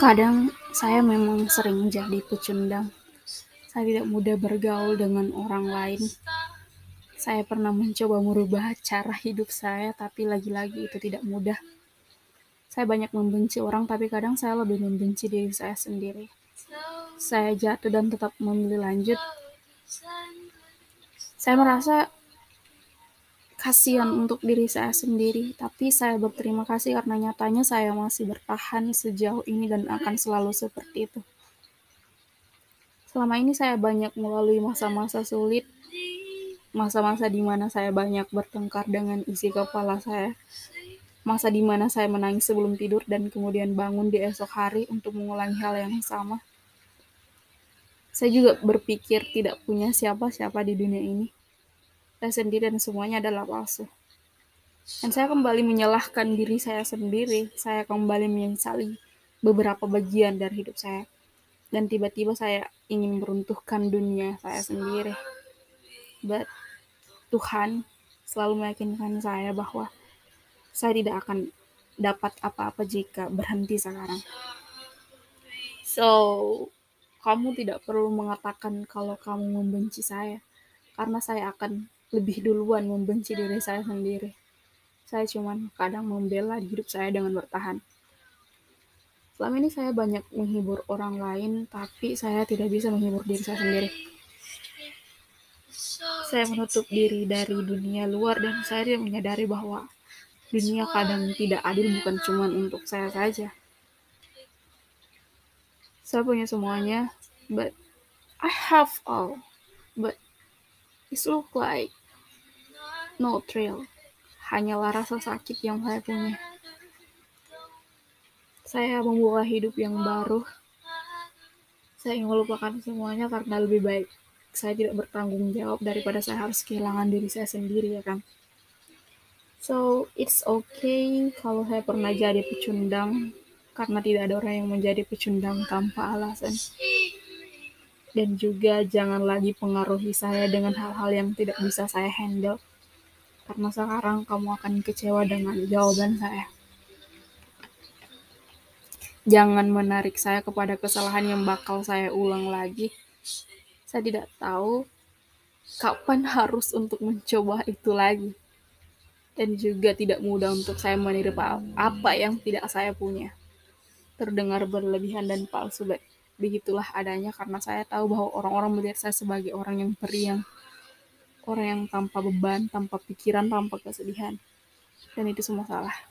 Kadang saya memang sering jadi pecundang. Saya tidak mudah bergaul dengan orang lain. Saya pernah mencoba merubah cara hidup saya, tapi lagi-lagi itu tidak mudah. Saya banyak membenci orang, tapi kadang saya lebih membenci diri saya sendiri. Saya jatuh dan tetap memilih lanjut. Saya merasa kasihan untuk diri saya sendiri, tapi saya berterima kasih karena nyatanya saya masih bertahan sejauh ini dan akan selalu seperti itu. Selama ini saya banyak melalui masa-masa sulit, masa-masa di mana saya banyak bertengkar dengan isi kepala saya, masa di mana saya menangis sebelum tidur dan kemudian bangun di esok hari untuk mengulangi hal yang sama. Saya juga berpikir tidak punya siapa-siapa di dunia ini. Saya sendiri dan semuanya adalah palsu. Dan saya kembali menyalahkan diri saya sendiri. Saya kembali menyesali beberapa bagian dari hidup saya. Dan tiba-tiba saya ingin meruntuhkan dunia saya sendiri. But Tuhan selalu meyakinkan saya bahwa saya tidak akan dapat apa-apa jika berhenti sekarang. So, kamu tidak perlu mengatakan kalau kamu membenci saya, karena saya akan lebih duluan membenci diri saya sendiri. Saya cuman kadang membela hidup saya dengan bertahan. Selama ini saya banyak menghibur orang lain, tapi saya tidak bisa menghibur diri saya sendiri. Saya menutup diri dari dunia luar dan saya tidak menyadari bahwa dunia kadang tidak adil bukan cuma untuk saya saja. Saya punya semuanya, but I have all. But it look like no thrill. Hanyalah rasa sakit yang saya punya. Saya membuka hidup yang baru. Saya ingin melupakan semuanya karena lebih baik saya tidak bertanggung jawab daripada saya harus kehilangan diri saya sendiri ya kan. So it's okay kalau saya pernah jadi pecundang karena tidak ada orang yang menjadi pecundang tanpa alasan. Dan juga jangan lagi pengaruhi saya dengan hal-hal yang tidak bisa saya handle. Karena sekarang kamu akan kecewa dengan jawaban saya. Jangan menarik saya kepada kesalahan yang bakal saya ulang lagi. Saya tidak tahu kapan harus untuk mencoba itu lagi. Dan juga tidak mudah untuk saya menerima apa yang tidak saya punya. Terdengar berlebihan dan palsu, begitulah adanya karena saya tahu bahwa orang-orang melihat saya sebagai orang yang periang, orang yang tanpa beban, tanpa pikiran, tanpa kesedihan. Dan itu semua salah.